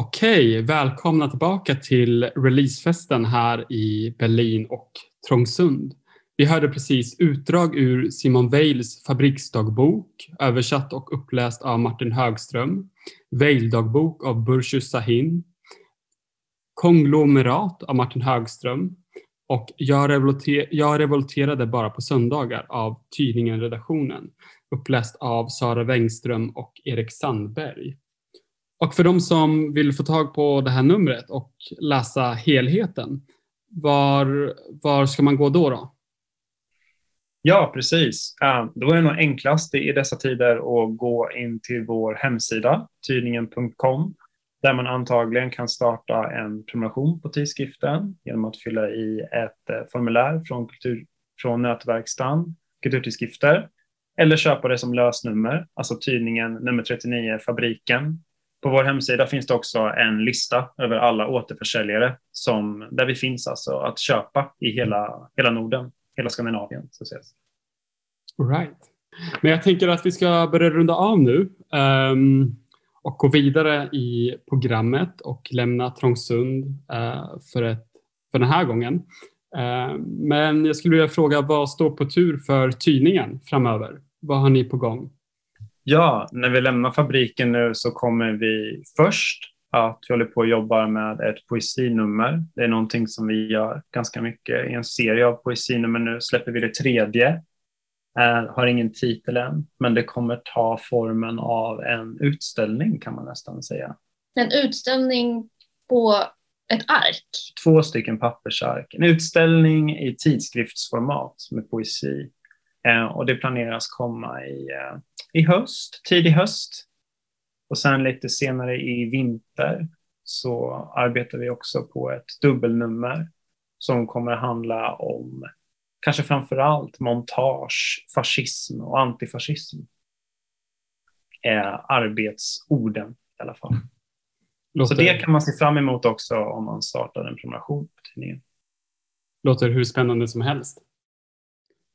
Okej, välkomna tillbaka till releasefesten här i Berlin och Trångsund. Vi hörde precis utdrag ur Simon Weils fabriksdagbok, översatt och uppläst av Martin Högström, Weil-dagbok av Burshu Sahin, Konglomerat av Martin Högström och Jag, revolter jag revolterade bara på söndagar av tidningen Redaktionen, uppläst av Sara Wengström och Erik Sandberg. Och för de som vill få tag på det här numret och läsa helheten, var, var ska man gå då? då? Ja, precis. Eh, då är det nog enklast i dessa tider att gå in till vår hemsida, tidningen.com, där man antagligen kan starta en prenumeration på tidskriften genom att fylla i ett eh, formulär från, kultur, från nätverkstan, kulturtidskrifter, eller köpa det som lösnummer, alltså tidningen nummer 39, Fabriken. På vår hemsida finns det också en lista över alla återförsäljare som, där vi finns alltså att köpa i hela, hela Norden, hela Skandinavien. Så ses. All right. Men jag tänker att vi ska börja runda av nu um, och gå vidare i programmet och lämna Trångsund uh, för, ett, för den här gången. Uh, men jag skulle vilja fråga vad står på tur för tidningen framöver? Vad har ni på gång? Ja, när vi lämnar fabriken nu så kommer vi först att vi håller på och jobbar med ett poesinummer. Det är någonting som vi gör ganska mycket i en serie av poesinummer nu. Släpper vi det tredje. Eh, har ingen titel än, men det kommer ta formen av en utställning kan man nästan säga. En utställning på ett ark? Två stycken pappersark. En utställning i tidskriftsformat med poesi. Eh, och det planeras komma i, eh, i höst, tidig höst. Och sen lite senare i vinter så arbetar vi också på ett dubbelnummer som kommer handla om kanske framför allt montage, fascism och antifascism. Är arbetsorden i alla fall. Låter... Så det kan man se fram emot också om man startar en prenumeration på tidningen. Låter hur spännande som helst.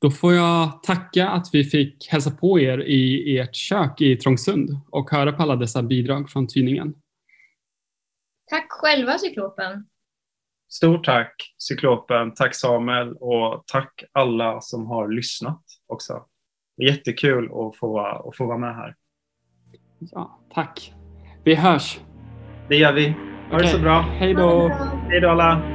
Då får jag tacka att vi fick hälsa på er i ert kök i Trångsund och höra på alla dessa bidrag från tidningen. Tack själva Cyklopen. Stort tack Cyklopen, tack Samuel och tack alla som har lyssnat också. Jättekul att få, att få vara med här. Ja, tack. Vi hörs. Det gör vi. Ha okay. det så bra. Hej då. Hej då alla.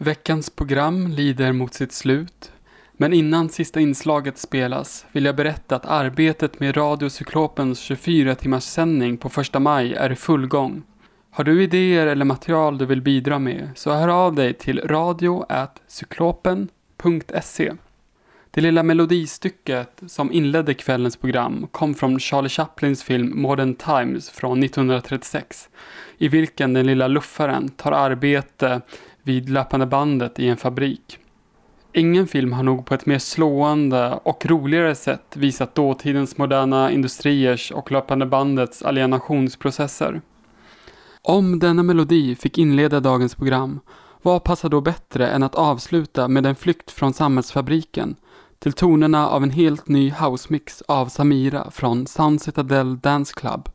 Veckans program lider mot sitt slut. Men innan sista inslaget spelas vill jag berätta att arbetet med Radiocyklopens 24 timmars sändning på första maj är i full gång. Har du idéer eller material du vill bidra med så hör av dig till radio.cyklopen.se. Det lilla melodistycket som inledde kvällens program kom från Charlie Chaplins film Modern Times från 1936 i vilken den lilla luffaren tar arbete vid löpande bandet i en fabrik. Ingen film har nog på ett mer slående och roligare sätt visat dåtidens moderna industriers och löpande bandets alienationsprocesser. Om denna melodi fick inleda dagens program, vad passar då bättre än att avsluta med en flykt från samhällsfabriken till tonerna av en helt ny housemix av Samira från Sound Citadel Dance Club.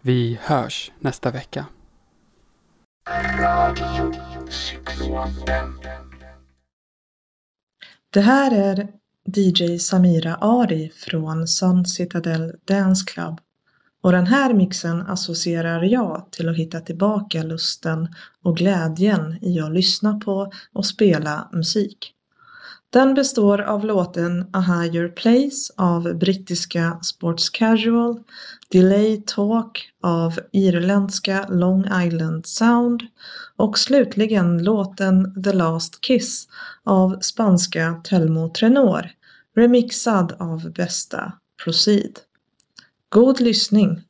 Vi hörs nästa vecka. Det här är DJ Samira Ari från Sun Citadel Dance Club och den här mixen associerar jag till att hitta tillbaka lusten och glädjen i att lyssna på och spela musik. Den består av låten A Higher Place av brittiska Sports Casual, Delay Talk av irländska Long Island Sound och slutligen låten The Last Kiss av spanska Telmo Trenor, remixad av bästa Proceed. God lyssning!